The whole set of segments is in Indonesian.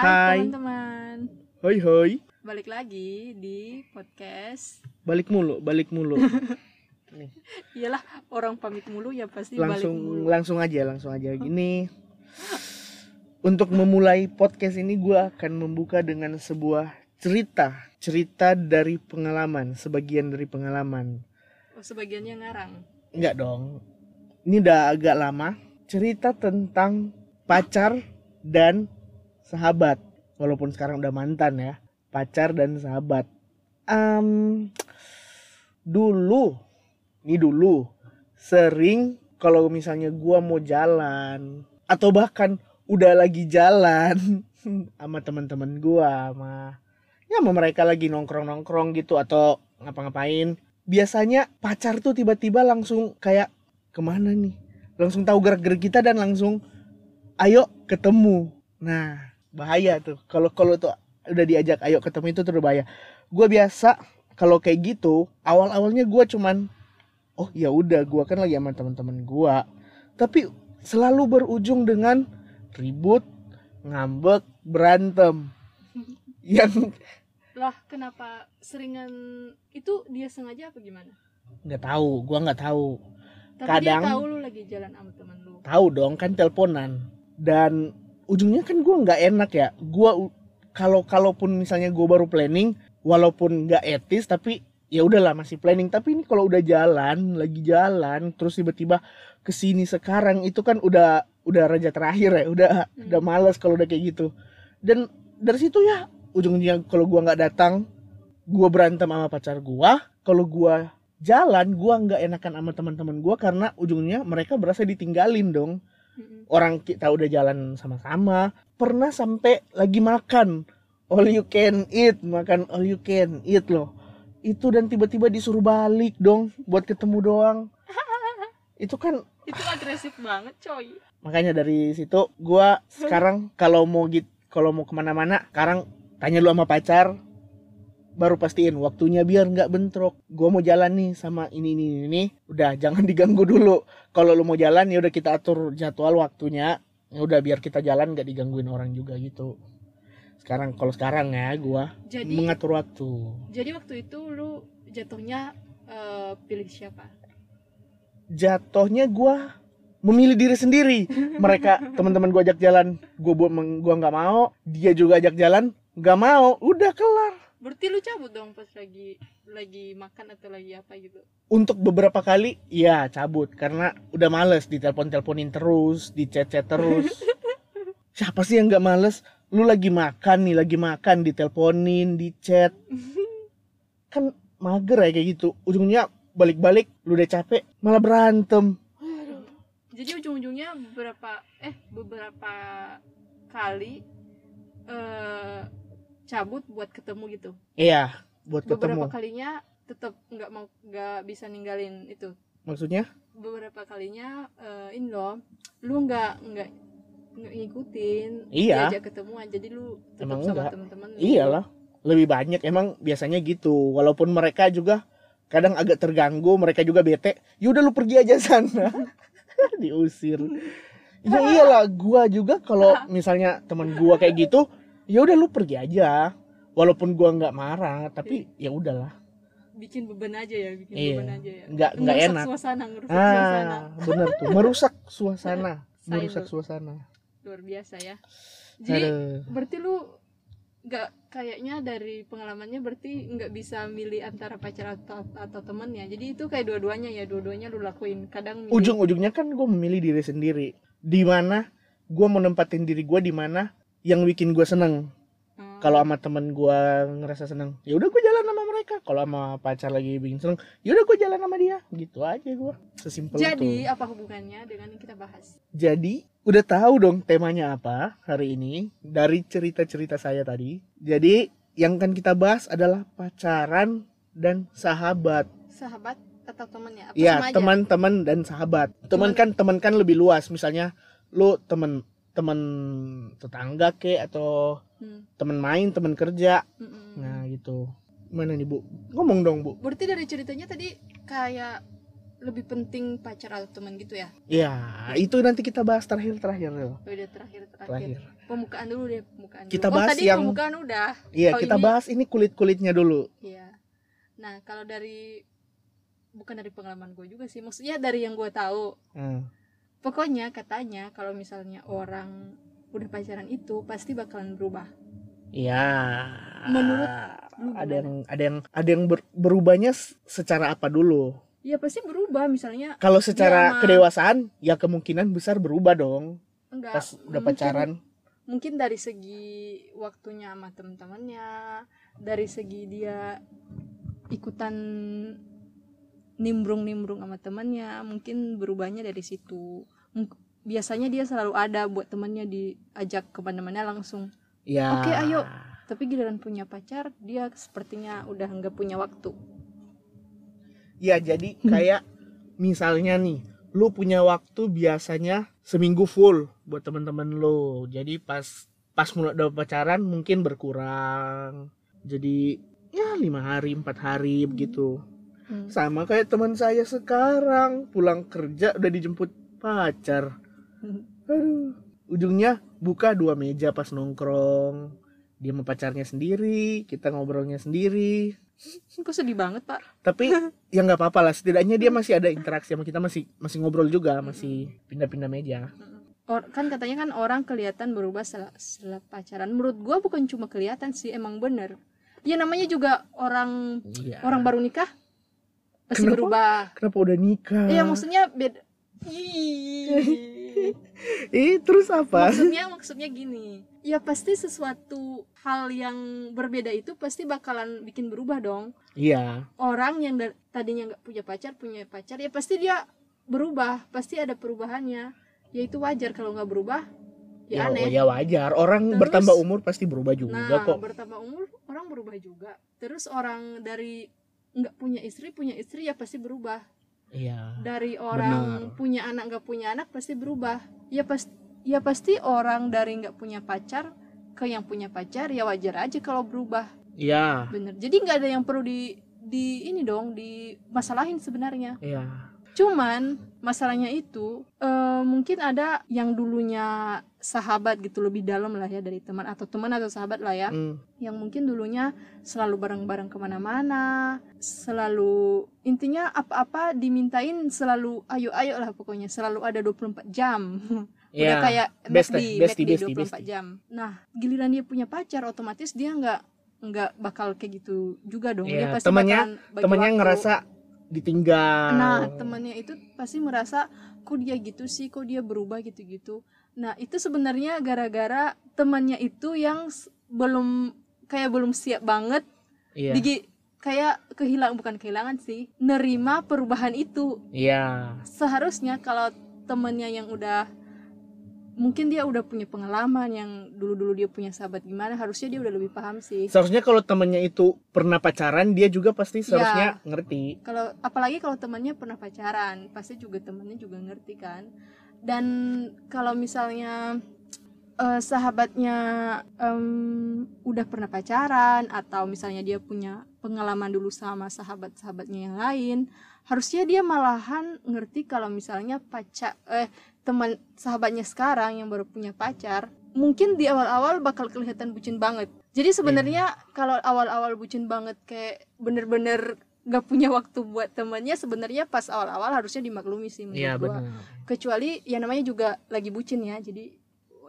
Hai, Hai. teman-teman. Hoi hoi, Balik lagi di podcast. balik mulu, balik mulu. Nih, Iyalah, orang pamit mulu ya pasti langsung balik mulu. langsung aja, langsung aja. Gini, untuk memulai podcast ini gue akan membuka dengan sebuah cerita, cerita dari pengalaman, sebagian dari pengalaman. Oh, sebagiannya ngarang. Enggak dong, ini udah agak lama. Cerita tentang pacar dan sahabat, walaupun sekarang udah mantan ya, pacar dan sahabat. Em, dulu, ini dulu sering kalau misalnya gua mau jalan atau bahkan udah lagi jalan sama teman-teman gua sama ya sama mereka lagi nongkrong-nongkrong gitu atau ngapa-ngapain. Biasanya pacar tuh tiba-tiba langsung kayak ke mana nih? Langsung tahu gerak-gerik kita dan langsung ayo ketemu. Nah bahaya tuh. Kalau kalau tuh udah diajak ayo ketemu itu tuh udah bahaya. Gue biasa kalau kayak gitu awal awalnya gue cuman oh ya udah gue kan lagi sama teman-teman gue tapi selalu berujung dengan ribut ngambek berantem. Yang Lah, kenapa seringan itu dia sengaja apa gimana? nggak tahu gue nggak tahu. Tapi Kadang- dia tahu lu lagi jalan sama teman lu. tahu dong kan teleponan. Dan ujungnya kan gue nggak enak ya. Gue kalau kalaupun misalnya gue baru planning walaupun nggak etis tapi ya udahlah masih planning. Tapi ini kalau udah jalan lagi jalan terus tiba-tiba ke sini sekarang itu kan udah udah raja terakhir ya udah Hmm. udah males kalau udah kayak gitu. Dan dari situ ya ujungnya kalau gua nggak datang gua berantem sama pacar gua. Kalau gua jalan gua nggak enakan sama teman-teman gua karena ujungnya mereka berasa ditinggalin dong Mm-mm. orang kita udah jalan sama-sama. Pernah sampai lagi makan. All you can eat. Makan all you can eat loh. Itu dan tiba-tiba disuruh balik dong buat ketemu doang. Itu kan Itu agresif banget, coy. makanya dari situ gua sekarang kalau mau git kalau mau ke mana-mana sekarang tanya lu sama pacar baru pastiin waktunya biar nggak bentrok. Gua mau jalan nih sama ini ini ini, ini. Udah jangan diganggu dulu. Kalau lu mau jalan ya udah kita atur jadwal waktunya. Ya udah biar kita jalan nggak digangguin orang juga gitu. Sekarang kalau sekarang ya gua Jadi mengatur waktu. Jadi waktu itu lu jatuhnya eh, pilih siapa? jatuhnya gua memilih diri sendiri. Mereka teman-teman gua ajak jalan. Gua buat gua nggak mau dia juga ajak jalan nggak mau. Udah kelar Berarti lu cabut dong pas lagi lagi makan atau lagi apa gitu. untuk beberapa kali ya cabut. Karena udah males ditelepon teleponin terus di chat chat terus. Siapa sih yang nggak males? Lu lagi makan nih lagi makan diteleponin di chat kan mager ya kayak gitu. Ujungnya balik-balik lu udah capek malah berantem. Jadi ujung-ujungnya beberapa eh beberapa kali eh cabut buat ketemu gitu. iya buat Beberapa ketemu kalinya tetap nggak mau nggak bisa ninggalin itu. maksudnya Beberapa kalinya eh, ini loh, lu nggak nggak ngikutin Iya. diajak ketemuan jadi lu tetap Emang sama lu. Iyalah, lebih banyak emang biasanya gitu. Walaupun mereka juga kadang agak terganggu, mereka juga bete. Yaudah lu pergi aja sana. Diusir. Ya iyalah, gua juga kalau misalnya teman gua kayak gitu, ya udah lu pergi aja. Walaupun gua nggak marah, tapi ya udahlah. bikin beban aja ya bikin Iya. beban aja ya Nggak nggak enak. suasana suasana Ah, bener tuh. Merusak suasana. Merusak suasana. luar biasa ya jadi Aduh. berarti lu nggak kayaknya dari pengalamannya berarti nggak bisa milih antara pacar atau atau temen ya jadi itu kayak dua-duanya ya dua-duanya lu lakuin kadang milih ujung-ujungnya kan gue memilih diri sendiri di mana gue mau nempatin diri gue di mana yang bikin gue seneng. Hmm, kalau sama temen gue ngerasa seneng ya udah gue jalan sama mereka. Kalau sama pacar lagi bikin seneng ya udah gue jalan sama dia. Gitu aja gue sesimpel jadi itu apa hubungannya dengan yang kita bahas? Jadi udah tahu dong temanya apa hari ini dari cerita-cerita saya tadi. Jadi yang kan kita bahas adalah pacaran dan sahabat. Sahabat atau temennya apa Iya, sama aja? teman-teman dan sahabat. Teman. Teman- kan teman kan lebih luas. Misalnya lu teman teman tetangga ke atau Hmm, teman main, teman kerja. mm-mm. Nah, gitu. Mana nih, Bu? Ngomong dong, Bu. berarti dari ceritanya tadi kayak lebih penting pacar atau teman gitu ya Ya, itu nanti kita bahas terakhir-terakhir loh. udah terakhir terakhir Terakhir. pembukaan dulu deh pembukaan dulu. Kita oh, bahas tadi yang- pembukaan udah Iya, Oh, kita ini- bahas ini kulit-kulitnya dulu. Iya. Nah, kalau dari bukan dari pengalaman gue juga sih, maksudnya dari yang gue tahu. Hmm. Pokoknya katanya kalau misalnya orang udah pacaran itu pasti bakalan berubah. Iya. Menurut ada yang ada yang ada yang ber- berubahnya secara apa dulu? Ya pasti berubah misalnya Kalau secara Ma. kedewasaan ya kemungkinan besar berubah dong enggak pas udah mungkin- pacaran. Mungkin dari segi waktunya sama temen-temennya, dari segi dia ikutan nimbrung-nimbrung sama temannya, mungkin berubahnya dari situ. Biasanya dia selalu ada buat temannya diajak ke mana-mana langsung Ya. Oke, ayo. tapi giliran punya pacar dia sepertinya udah nggak punya waktu Ya jadi kayak misalnya nih, lu punya waktu biasanya seminggu full buat teman-teman lu. Jadi pas pas mulai udah pacaran mungkin berkurang. Jadi ya lima hari empat hari begitu. Hmm. Sama kayak teman saya sekarang pulang kerja udah dijemput pacar. Aduh, ujungnya buka dua meja pas nongkrong. Dia sama pacarnya sendiri, kita ngobrolnya sendiri. kok sedih banget pak Tapi ya nggak apa-apa lah, setidaknya dia masih ada interaksi sama kita masih masih ngobrol juga, masih pindah-pindah meja. Or, kan katanya kan orang kelihatan berubah setelah, setelah pacaran menurut gua bukan cuma kelihatan sih emang bener ya namanya juga orang Iya. orang baru nikah pasti Kenapa? berubah Kenapa udah nikah? iya maksudnya beda Ih. Eh, terus apa? maksudnya maksudnya gini ya pasti sesuatu hal yang berbeda itu pasti bakalan bikin berubah dong Iya. orang yang tadinya nggak punya pacar punya pacar ya pasti dia berubah pasti ada perubahannya ya itu wajar kalau nggak berubah Ya, ya, aneh ya wajar. Orang Terus- bertambah umur pasti berubah juga nah kok. bertambah umur orang berubah juga terus orang dari nggak punya istri punya istri ya pasti berubah Iya. dari orang Benar. punya anak nggak punya anak pasti berubah ya pas ya pasti orang dari nggak punya pacar ke yang punya pacar ya wajar aja kalau berubah Iya. bener jadi nggak ada yang perlu di di ini dong di masalahin sebenarnya Iya. Cuman masalahnya itu eh, mungkin ada yang dulunya sahabat gitu lebih dalam lah ya dari teman atau teman atau sahabat lah ya Hmm. yang mungkin dulunya selalu bareng-bareng ke mana-mana selalu intinya apa-apa dimintain selalu ayo-ayo lah pokoknya selalu ada 24 jam udah Iya. kayak McD, bestie, McD bestie, 24 bestie. jam nah giliran dia punya pacar otomatis dia nggak nggak bakal kayak gitu juga dong dia Iya, pasti temannya- waktu. ngerasa ditinggal. nah temannya itu pasti merasa kok dia gitu sih kok dia berubah gitu-gitu nah itu sebenarnya gara-gara temannya itu yang belum kayak belum siap banget Iya. Digi- kayak kehilangan bukan kehilangan sih nerima perubahan itu Iya. seharusnya kalau temennya yang udah mungkin dia udah punya pengalaman yang dulu-dulu dia punya sahabat gimana harusnya dia udah lebih paham sih Seharusnya kalau temennya itu pernah pacaran, dia juga pasti Iya. seharusnya ngerti. kalau apalagi kalau temannya pernah pacaran pasti juga temannya juga ngerti kan dan kalau misalnya eh, sahabatnya em, udah pernah pacaran atau misalnya dia punya pengalaman dulu sama sahabat-sahabatnya yang lain harusnya dia malahan ngerti kalau misalnya pacar eh teman sahabatnya sekarang yang baru punya pacar mungkin di awal-awal bakal kelihatan bucin banget. Jadi sebenarnya kalau awal-awal bucin banget kayak bener-bener gak punya waktu buat temannya sebenarnya pas awal-awal harusnya dimaklumi sih menurut Iya gua. kecuali ya namanya juga lagi bucin ya jadi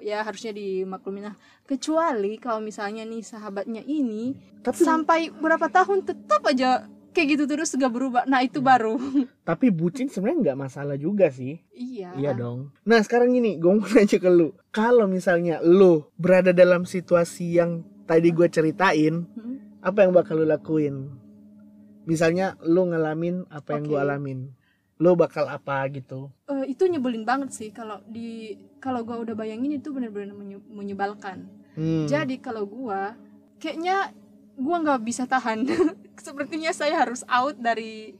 ya harusnya dimaklumi. Nah kecuali kalau misalnya nih sahabatnya ini Tapi sampai berapa tahun tetap aja kayak gitu terus gak berubah nah itu Hmm. baru tapi bucin sebenarnya nggak masalah juga sih. iya Iya dong. Nah sekarang gini, gue mau nanya ke lu. Kalau misalnya lu berada dalam situasi yang tadi gue ceritain, Hmm. apa yang bakal lu lakuin? Misalnya lu ngalamin apa yang gue alamin, lu bakal apa gitu? Eh, itu nyebelin banget sih kalau di kalau gua udah bayangin itu benar-benar menye- menyebalkan Hmm. jadi kalau gua kayaknya gua nggak bisa tahan sepertinya saya harus out dari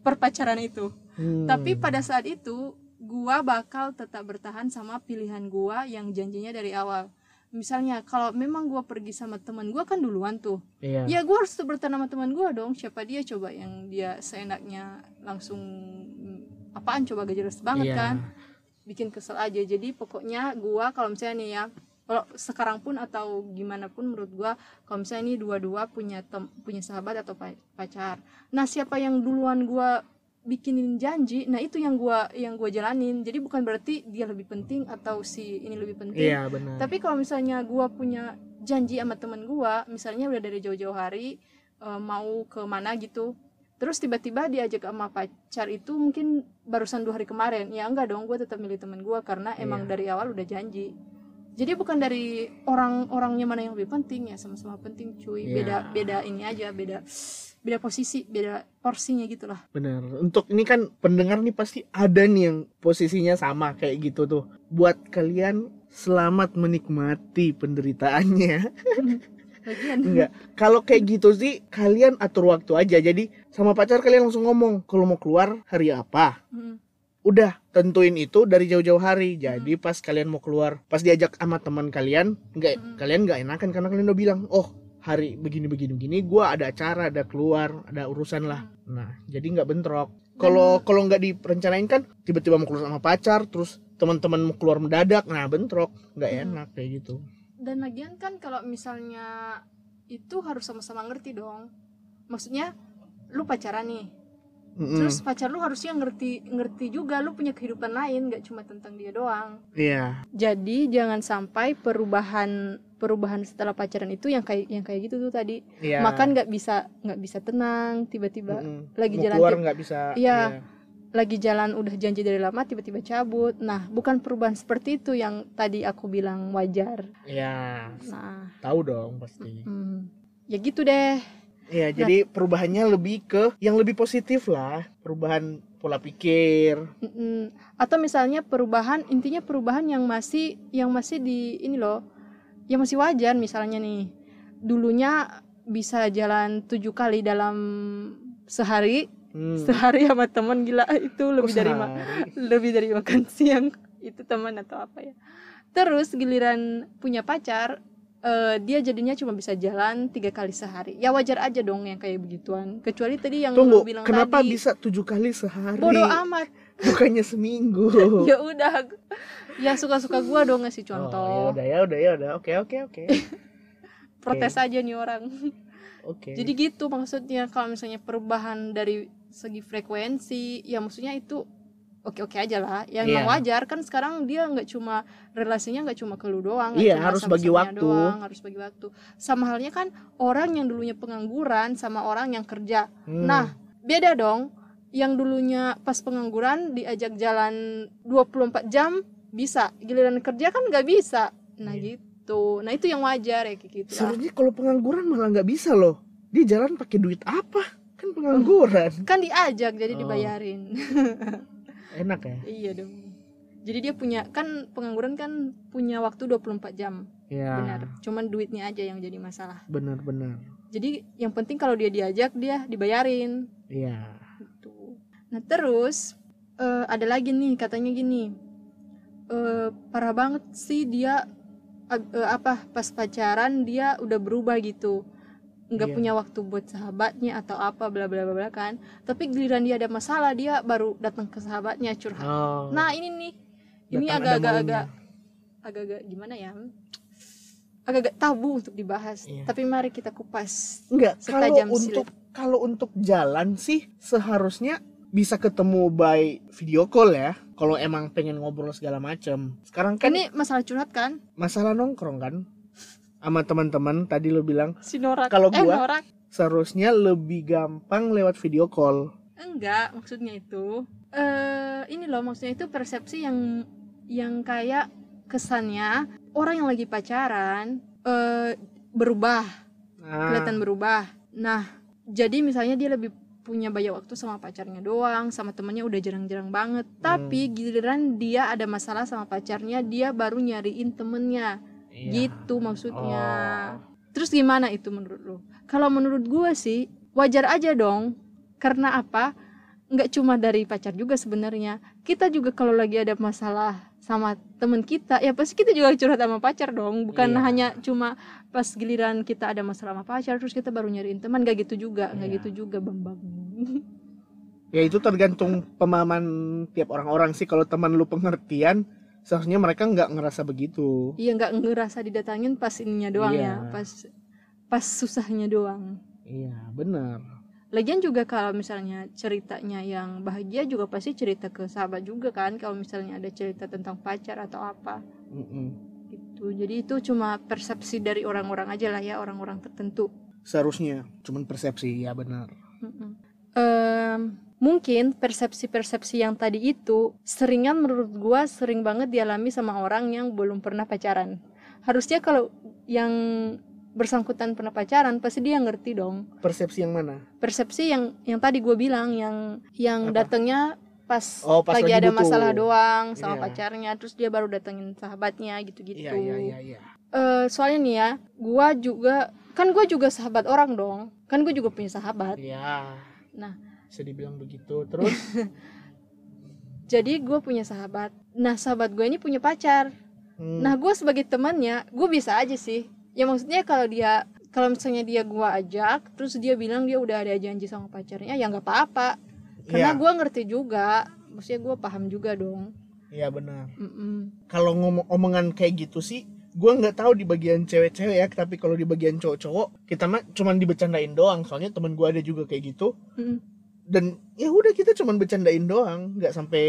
perpacaran itu Hmm. Tapi pada saat itu gua bakal tetap bertahan sama pilihan gua yang janjinya dari awal. Misalnya kalau memang gua pergi sama teman gua kan duluan tuh. Iya. Ya gua harus bertahan sama teman gua dong. Siapa dia coba yang dia seenaknya langsung mm, apaan coba gak jelas banget Iya. kan. Bikin kesel aja. Jadi pokoknya gua kalau misalnya nih ya kalau sekarang pun atau gimana pun menurut gua kalau misalnya ini dua-dua punya tem punya sahabat atau pa- pacar. Nah siapa yang duluan gua bikinin janji nah itu yang gua yang gua jalanin. Jadi bukan berarti dia lebih penting atau si ini lebih penting. Iya benar. Tapi kalau misalnya gua punya janji sama temen gua misalnya udah dari jauh-jauh hari eh, mau ke mana gitu terus tiba-tiba diajak sama pacar itu mungkin barusan dua hari kemarin ya enggak dong gua tetap milih temen gua karena emang Iya. dari awal udah janji jadi bukan dari orang-orangnya mana yang lebih penting ya sama-sama penting cuy. Iya. beda beda ini aja beda beda posisi beda porsinya gitulah benar untuk ini kan pendengar nih pasti ada nih yang posisinya sama kayak gitu tuh. Buat kalian selamat menikmati penderitaannya. Enggak. Kalau kayak gitu sih kalian atur waktu aja. Jadi sama pacar kalian langsung ngomong kalau mau keluar hari apa? Hmm. Udah tentuin itu dari jauh-jauh hari. Jadi pas kalian mau keluar pas diajak sama teman kalian nggak Hmm. kalian nggak enakan karena kalian udah bilang oh hari begini begini begini gua ada acara ada keluar ada urusan lah. Nah jadi nggak bentrok. Kalau kalau nggak direncanain kan tiba-tiba mau keluar sama pacar terus teman-teman mau keluar mendadak. Nah bentrok. Nggak Hmm. enak kayak gitu. Dan lagian kan kalau misalnya itu harus sama-sama ngerti dong. Maksudnya lu pacaran nih Mm-mm. terus pacar lu harusnya ngerti ngerti juga lu punya kehidupan lain gak cuma tentang dia doang. Iya. Jadi jangan sampai perubahan perubahan setelah pacaran itu yang kayak yang kayak gitu tuh tadi. Iya. Makan nggak bisa nggak bisa tenang tiba-tiba Mm-mm. lagi mau jalan keluar nggak bisa. Iya. lagi jalan udah janji dari lama tiba-tiba cabut. Nah bukan perubahan seperti itu yang tadi aku bilang wajar. Iya. Nah. Tahu dong pasti. Hmm, ya gitu deh Iya, jadi perubahannya lebih ke yang lebih positif lah, perubahan pola pikir. Mm-mm. atau misalnya perubahan intinya perubahan yang masih yang masih di ini loh yang masih wajar misalnya nih dulunya bisa jalan tujuh kali dalam sehari Hmm. sehari sama teman gila itu Kok lebih dari ma- sehari? lebih dari makan siang itu teman atau apa ya terus giliran punya pacar eh, dia jadinya cuma bisa jalan tiga kali sehari ya wajar aja dong yang kayak begituan kecuali tadi yang Tunggu, lu bilang kenapa tadi bisa tujuh kali sehari? bodoh amat Bukannya seminggu. ya udah ya suka-suka gua dong ngasih Oh, ya contoh udah ya udah ya udah. Oke oke oke. protes aja nih orang Oke. jadi gitu maksudnya kalau misalnya perubahan dari segi frekuensi ya maksudnya itu oke-oke aja lah yang Iya. emang wajar kan sekarang dia nggak cuma relasinya nggak cuma ke lu doang Iya, cuma harus sama bagi waktu. doang, harus bagi waktu sama halnya kan orang yang dulunya pengangguran sama orang yang kerja Hmm. nah beda dong yang dulunya pas pengangguran diajak jalan 24 jam bisa giliran kerja kan nggak bisa nah Iya. gitu nah itu yang wajar ya kayak gitu sebenarnya kalau pengangguran malah nggak bisa loh. Dia jalan pakai duit apa? Kan pengangguran. kan diajak jadi Oh. Enak ya? iya dong jadi dia punya kan pengangguran kan punya waktu 24 jam Iya. benar cuman duitnya aja yang jadi masalah Benar benar. jadi yang penting kalau dia diajak dia dibayarin Iya. gitu nah terus eh, ada lagi nih katanya gini eh, parah banget sih dia eh, apa pas pacaran dia udah berubah gitu nggak Iya. punya waktu buat sahabatnya atau apa bla bla bla kan tapi giliran dia ada masalah dia baru datang ke sahabatnya curhat Oh. nah ini nih ini agak-agak agak-agak gimana ya agak-agak tabu untuk dibahas Iya. tapi mari kita kupas Enggak, kalau untuk kalau untuk jalan sih seharusnya bisa ketemu by video call ya. Kalau emang pengen ngobrol segala macam. Sekarang kan ini masalah curhat kan masalah nongkrong kan sama teman-teman tadi lo bilang si Kalau eh gua- Norak. seharusnya lebih gampang lewat video call. enggak maksudnya itu eh ini loh maksudnya itu persepsi yang yang kayak kesannya orang yang lagi pacaran eh berubah Nah, kelihatan berubah. Nah jadi misalnya dia lebih punya banyak waktu sama pacarnya doang sama temennya udah jarang-jarang banget. Tapi giliran dia ada masalah sama pacarnya dia baru nyariin temennya iya. gitu maksudnya Oh. terus gimana itu menurut lo kalau menurut gue sih wajar aja dong karena apa nggak cuma dari pacar juga sebenarnya kita juga kalau lagi ada masalah sama temen kita ya pasti kita juga curhat sama pacar dong bukan Iya. hanya cuma pas giliran kita ada masalah sama pacar terus kita baru nyariin teman gak gitu juga nggak Iya. gitu juga bambang Ya itu tergantung pemahaman tiap orang-orang sih. Kalau teman lu pengertian, seharusnya mereka nggak ngerasa begitu iya nggak ngerasa didatangin pas ininya doang Iya. ya pas pas susahnya doang iya benar Lagian juga kalau misalnya ceritanya yang bahagia juga pasti cerita ke sahabat juga kan kalau misalnya ada cerita tentang pacar atau apa Mm-mm. gitu. Jadi itu cuma persepsi dari orang-orang aja lah ya, orang-orang tertentu. seharusnya cuman persepsi ya benar Mm-mm. Em, mungkin persepsi-persepsi yang tadi itu seringan menurut gua sering banget dialami sama orang yang belum pernah pacaran. Harusnya kalau yang bersangkutan pernah pacaran pasti dia ngerti dong persepsi yang mana persepsi yang yang tadi gue bilang yang yang Apa? datangnya pas, Oh, pas lagi, lagi ada butuh. masalah doang sama Iya. pacarnya terus dia baru datengin sahabatnya gitu-gitu iya iya iya iya Eh, soalnya nih ya gue juga kan gue juga sahabat orang dong kan gue juga punya sahabat iya Nah. Bisa dibilang begitu. Terus? Jadi gue punya sahabat. Nah sahabat gue ini punya pacar. Hmm, nah gue sebagai temannya gue bisa aja sih. Ya maksudnya kalau dia kalau misalnya dia gue ajak terus dia bilang dia udah ada janji sama pacarnya ya nggak apa-apa. Karena iya, gue ngerti juga. Maksudnya gue paham juga dong. Iya benar. Kalau ngomong omongan kayak gitu sih gua nggak tahu di bagian cewek-cewek ya tapi kalau di bagian cowok-cowok kita mah cuman dibecandain doang. Soalnya teman gua ada juga kayak gitu. Mm-mm. Dan ya udah kita cuman bercandain doang nggak sampai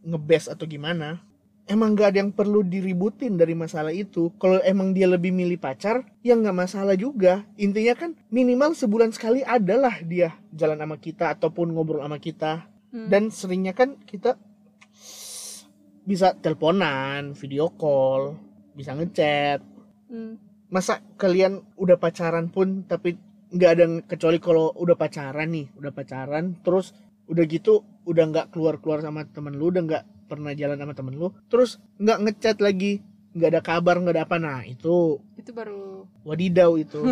ngebes atau gimana. Emang nggak ada yang perlu diributin dari masalah itu. Kalau emang dia lebih milih pacar ya nggak masalah juga. Intinya kan minimal sebulan sekali adalah dia jalan sama kita ataupun ngobrol sama kita. Mm. dan seringnya kan kita bisa teleponan video call bisa ngechat. Mm. masa kalian udah pacaran pun tapi nggak ada kecuali kalau udah pacaran nih udah pacaran terus udah gitu udah nggak keluar keluar sama temen lu udah nggak pernah jalan sama temen lu terus nggak ngechat lagi nggak ada kabar nggak ada apa nah itu itu baru wadidaw itu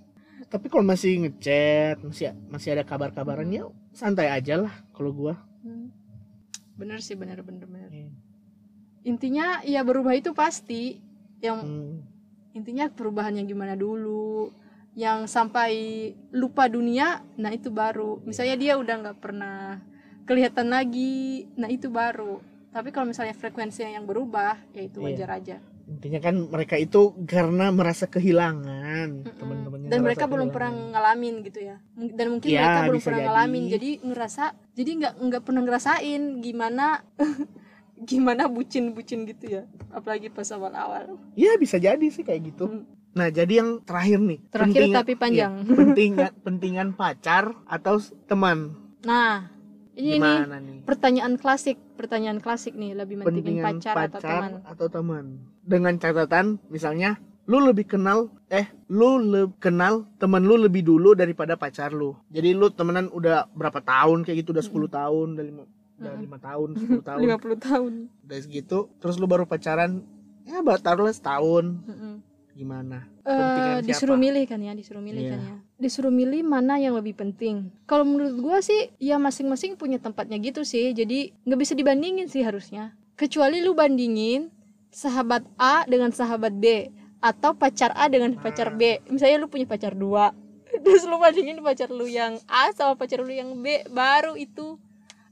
tapi kalau masih ngechat masih masih ada kabar kabarannya santai aja lah kalau gua Mm. bener sih bener bener bener Hmm. intinya ya berubah itu pasti yang Hmm. intinya perubahan yang gimana dulu yang sampai lupa dunia nah itu baru. Misalnya dia udah nggak pernah kelihatan lagi nah itu baru. Tapi kalau misalnya frekuensinya yang berubah ya itu Iya. wajar aja. Intinya kan mereka itu karena merasa kehilangan Mm-mm. teman-temannya dan mereka belum pernah ngalamin gitu ya. Dan mungkin Ya, mereka belum pernah jadi. ngalamin. Jadi ngerasa jadi nggak nggak pernah ngerasain gimana gimana bucin-bucin gitu ya. Apalagi pas awal-awal. Ya bisa jadi sih kayak gitu. Hmm. Nah jadi yang terakhir nih terakhir pentingan- tapi panjang. iya, pentingan pentingan pacar atau teman? Nah ini gimana nih? pertanyaan klasik pertanyaan klasik nih lebih pentingin pentingan pacar, atau teman. atau teman. Dengan catatan misalnya lu lebih kenal eh lu le- kenal teman lu lebih dulu daripada pacar lu. Jadi lu temenan udah berapa tahun kayak gitu udah 10 tahun udah lima udah Mm-mm. lima tahun 10 tahun. 50 tahun. Udah segitu terus lu baru pacaran ya baru taruhlah setahun. Mm-mm. Gimana? Eh, Pentingan disuruh siapa? milih kan ya disuruh milih Iya. kan ya. Disuruh milih mana yang lebih penting. Kalau menurut gua sih ya masing-masing punya tempatnya gitu sih. Jadi nggak bisa dibandingin sih harusnya. Kecuali lu bandingin sahabat A dengan sahabat B atau pacar A dengan pacar B. Misalnya lu punya pacar dua terus lu bandingin pacar lu yang A sama pacar lu yang B baru itu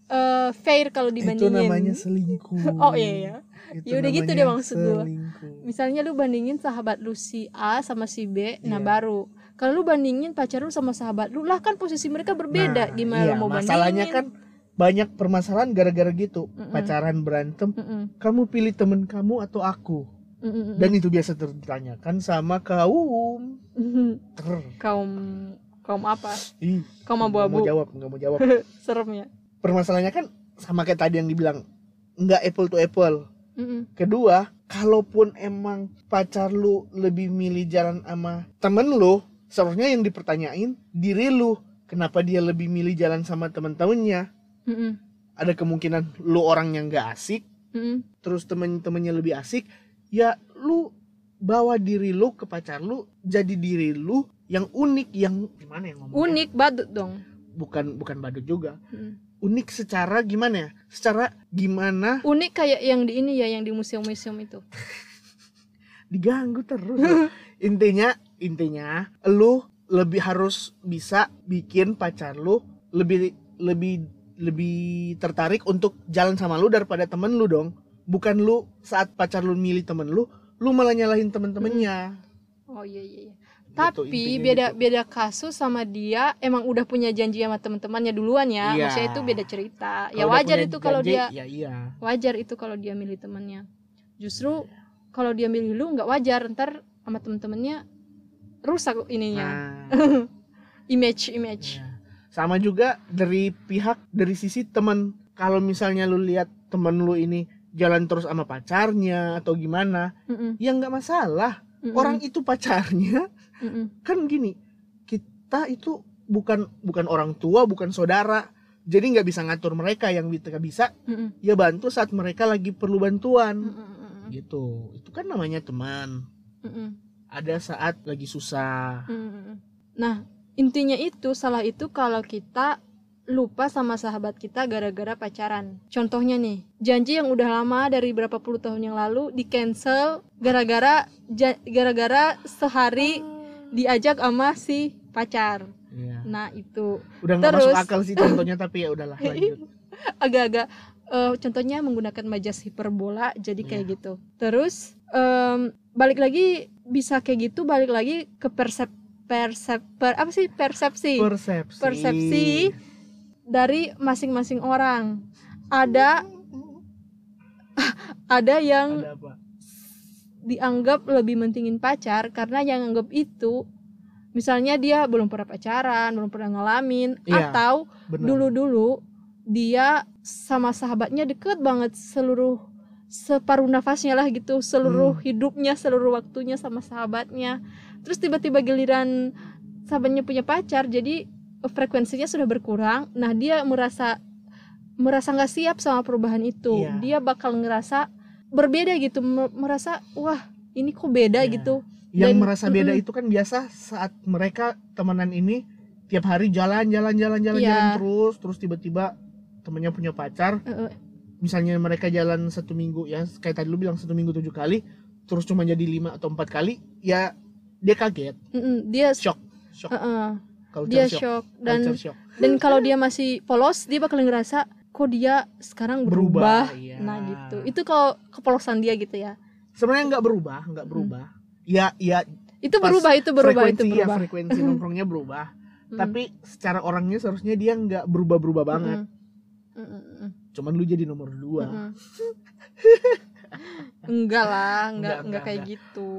eh, fair kalau dibandingin. itu namanya selingkuh. Oh iya ya Itu Ya udah gitu deh maksud selingkuh. misalnya lu bandingin sahabat lu si A sama si B nah Iya. baru. Kalau lu bandingin pacar lu sama sahabat lu lah kan posisi mereka berbeda Nah, gimana iya, lu mau masalahnya bandingin kan banyak permasalahan gara-gara gitu. Mm-mm. pacaran berantem Mm-mm, kamu pilih temen kamu atau aku? Mm-mm, dan itu biasa ditanyakan sama kaum. Mm-mm. Ter. kaum kaum apa? Ih, kaum nggak mau abu-abu. jawab nggak mau jawab. Serem ya. Permasalahannya kan sama kayak tadi yang dibilang nggak apple to apple Mm-mm. kedua kalaupun emang pacar lu lebih milih jalan sama temen lu seharusnya yang dipertanyain diri lu kenapa dia lebih milih jalan sama temen-temennya Mm-mm. ada kemungkinan lu orang yang gak asik Mm-mm. terus temen-temennya lebih asik ya lu bawa diri lu ke pacar lu jadi diri lu yang unik yang gimana ya ngomongnya unik badut dong bukan bukan badut juga Mm. Unik secara gimana ya? Secara gimana? Unik kayak yang di ini ya yang di museum-museum itu. Diganggu terus. Intinya intinya lu lebih harus bisa bikin pacar lu lebih lebih lebih tertarik untuk jalan sama lu daripada temen lu dong. Bukan lu saat pacar lu milih temen lu lu malah nyalahin temen-temennya. Oh iya iya, Gitu, tapi intinya beda gitu. beda kasus sama dia emang udah punya janji sama teman-temannya duluan ya Iya. maksudnya itu beda cerita. Ya Kalau udah wajar itu kalau dia ya iya. wajar itu kalau dia milih temannya. Justru kalau dia milih lu nggak wajar ntar sama temen-temennya rusak ininya. Nah. Image image. Iya. sama juga dari pihak dari sisi temen kalau misalnya lu lihat temen lu ini jalan terus sama pacarnya atau gimana Mm-mm, ya nggak masalah. Mm-mm, orang itu pacarnya mm-mm, kan gini kita itu bukan bukan orang tua bukan saudara. Jadi nggak bisa ngatur mereka yang kita bisa mm-mm, ya bantu saat mereka lagi perlu bantuan. Mm-mm, gitu. Itu kan namanya teman. Mm-mm, ada saat lagi susah. Mm-mm. nah intinya itu salah itu kalau kita lupa sama sahabat kita gara-gara pacaran. Contohnya nih janji yang udah lama dari berapa puluh tahun yang lalu di cancel gara-gara gara-gara sehari diajak sama si pacar. Iya. nah itu. Udah nggak Terus- masuk akal sih contohnya tapi ya udahlah lanjut. Agak-agak eh, contohnya menggunakan majas hiperbola jadi kayak Iya. gitu. Terus em, balik lagi bisa kayak gitu balik lagi ke persep persep per- apa sih? Persepsi. Persepsi. Persepsi dari masing-masing orang. Ada ada yang ada apa dianggap lebih mentingin pacar karena yang anggap itu misalnya dia belum pernah pacaran belum pernah ngalamin Iya. atau dulu-dulu dia sama sahabatnya deket banget seluruh separuh nafasnya lah gitu seluruh Hmm. hidupnya seluruh waktunya sama sahabatnya terus tiba-tiba giliran sahabatnya punya pacar jadi eh, frekuensinya sudah berkurang nah dia merasa merasa nggak siap sama perubahan itu Iya. dia bakal ngerasa berbeda gitu me- merasa wah ini kok beda Iya. gitu yang Dan- merasa beda Mm-mm. itu kan biasa saat mereka temenan ini tiap hari jalan jalan jalan jalan Iya. jalan terus terus tiba-tiba temennya punya pacar eh, misalnya mereka jalan satu minggu ya kayak tadi lu bilang satu minggu tujuh kali terus cuma jadi lima atau empat kali ya dia kaget mm-mm, dia shock shock eh, eh, culture dia shock, shock dan shock. dan kalau dia masih polos dia bakal ngerasa kok dia sekarang berubah, Berubah, iya. nah gitu. Itu kalau kepolosan dia gitu ya. Sebenarnya nggak berubah nggak berubah. Ya ya itu berubah itu berubah itu ya berubah. frekuensi nongkrongnya berubah. Mm, tapi secara orangnya seharusnya dia nggak berubah-berubah banget. Mm, mm, mm, mm, cuman lu jadi nomor dua. Mm. enggak lah enggak Enggak, enggak enggak, kayak enggak. gitu.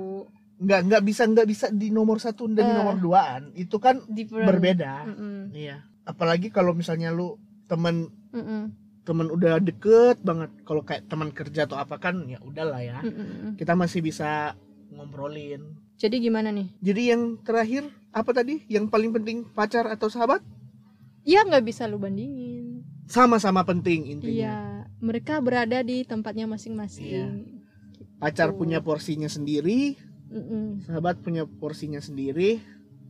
Nggak nggak bisa nggak bisa di nomor satu dan di Eh. nomor duaan. Itu kan Different. berbeda. Mm, mm, iya. Apalagi kalau misalnya lu temen mm, mm, temen udah deket banget. Kalau kayak teman kerja atau apa kan ya udahlah ya. Mm, mm, kita masih bisa ngobrolin. Jadi gimana nih? Jadi yang terakhir apa tadi? Yang paling penting pacar atau sahabat? Ya nggak bisa lu bandingin. Sama-sama penting intinya. Iya mereka berada di tempatnya masing-masing. Pacar Gitu. punya porsinya sendiri Mm, mm, sahabat punya porsinya sendiri.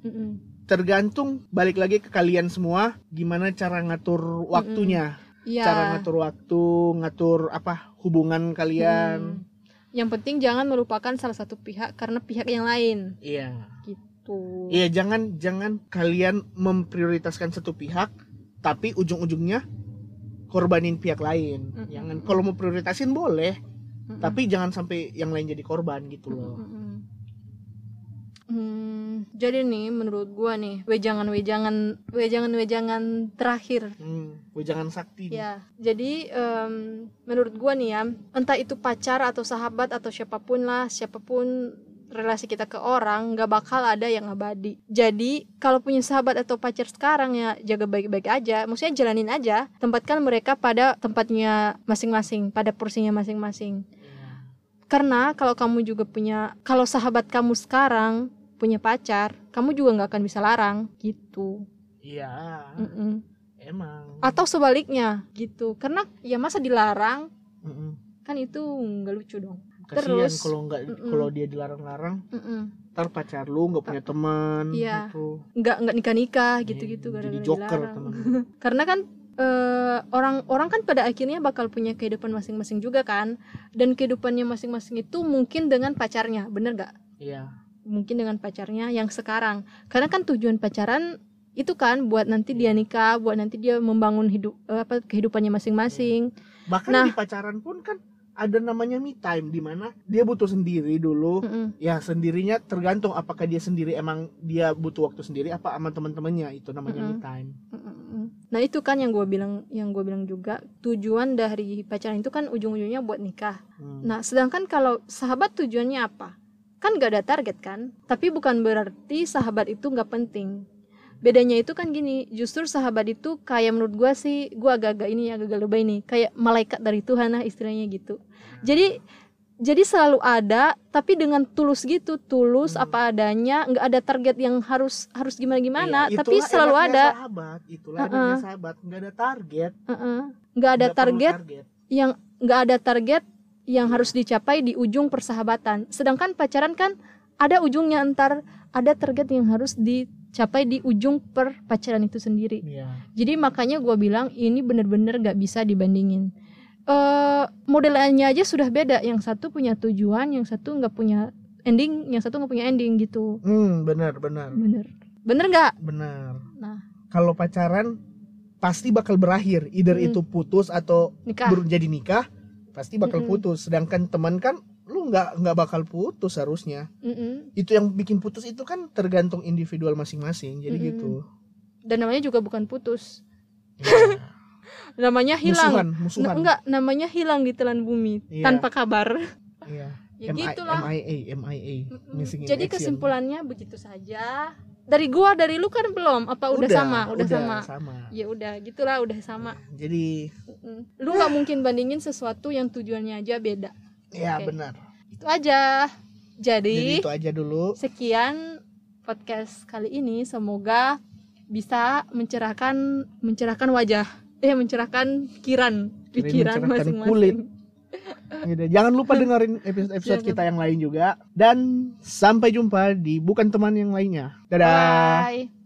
Mm, mm. Tergantung balik lagi ke kalian semua gimana cara ngatur waktunya Iya. cara ngatur waktu ngatur apa hubungan kalian Hmm. Yang penting jangan melupakan salah satu pihak karena pihak yang lain iya gitu. iya jangan jangan kalian memprioritaskan satu pihak tapi ujung-ujungnya korbanin pihak lain Mm-mm. jangan kalau mau prioritasin boleh Mm-mm. tapi jangan sampai yang lain jadi korban gitu loh Mm-mm. Hmm, jadi nih menurut gua nih wejangan-wejangan wejangan-wejangan terakhir hmm, jangan sakti nih. ya. Jadi em, menurut gua nih ya, entah itu pacar atau sahabat atau siapa pun lah, siapa pun relasi kita ke orang nggak bakal ada yang abadi. Jadi kalau punya sahabat atau pacar sekarang ya jaga baik-baik aja. Maksudnya jalanin aja. Tempatkan mereka pada tempatnya masing-masing, pada porsinya masing-masing. Iya. Karena kalau kamu juga punya, kalau sahabat kamu sekarang punya pacar, kamu juga nggak akan bisa larang gitu. iya Mm-mm. emang Atau sebaliknya gitu. Karena ya masa dilarang Mm-mm. kan itu nggak lucu dong. kasihan Terus, kalau nggak kalau dia dilarang-larang Mm-mm. ntar pacar lu nggak punya teman Iya. gitu Nggak nggak nikah nikah gitu-gitu Iya, gara-gara jadi joker teman Karena kan eh, orang-orang kan pada akhirnya bakal punya kehidupan masing-masing juga kan. Dan kehidupannya masing-masing itu mungkin dengan pacarnya, bener nggak? iya mungkin dengan pacarnya yang sekarang karena kan tujuan pacaran itu kan buat nanti dia nikah buat nanti dia membangun hidup eh, apa kehidupannya masing-masing bahkan Nah. di pacaran pun kan ada namanya me time di mana dia butuh sendiri dulu Mm-mm. ya sendirinya tergantung apakah dia sendiri emang dia butuh waktu sendiri apa sama teman-temannya itu namanya me Mm-mm. time Mm-mm. Nah itu kan yang gue bilang, yang gue bilang juga tujuan dari pacaran itu kan ujung-ujungnya buat nikah. Hmm. Nah sedangkan kalau sahabat tujuannya apa? Kan gak ada target kan? Tapi bukan berarti sahabat itu gak penting. Bedanya itu kan gini, justru sahabat itu kayak menurut gue sih, gue agak-agak ini agak-agak lebay nih, kayak malaikat dari Tuhan lah istilahnya gitu. Jadi jadi selalu ada, tapi dengan tulus gitu, tulus Hmm. apa adanya, nggak ada target yang harus harus gimana gimana, Iya, tapi selalu ada. sahabat itulah Uh-uh. enaknya sahabat nggak ada target Heeh. nggak ada nggak perlu target target. yang nggak ada target yang harus dicapai di ujung persahabatan. Sedangkan pacaran kan ada ujungnya antar ada target yang harus dicapai di ujung per pacaran itu sendiri. Iya. jadi makanya gue bilang ini bener-bener gak bisa dibandingin. Eh modelannya aja sudah beda. Yang satu punya tujuan yang satu nggak punya ending yang satu nggak punya ending gitu. Hmm benar benar. Bener. Bener nggak? Benar. Nah. Kalau pacaran pasti bakal berakhir. Either Hmm. itu putus atau nikah. jadi nikah pasti bakal Mm-mm. putus sedangkan teman kan lu nggak nggak bakal putus harusnya Mm-mm. itu yang bikin putus itu kan tergantung individual masing-masing jadi Mm-mm. gitu dan namanya juga bukan putus Ya. namanya hilang musuhan musuhan enggak, namanya hilang di telan bumi Iya. tanpa kabar. Iya. Ya MI- gitulah. MIA in Jadi kesimpulannya begitu saja. Dari gua, dari lu kan belum? Apa udah, sama? Udah, sama. sama Ya udah, gitulah udah sama. jadi Mm-mm. Lu nggak mungkin bandingin sesuatu yang tujuannya aja beda. ya Oke. benar Itu aja. jadi Jadi, itu aja dulu sekian podcast kali ini. Semoga bisa mencerahkan mencerahkan wajah, eh mencerahkan pikiran, pikiran mencerahkan masing-masing. kulit. Yaudah, jangan lupa dengerin episode-episode Jangan. kita yang lain juga dan sampai jumpa di bukan teman yang lainnya dadah Bye.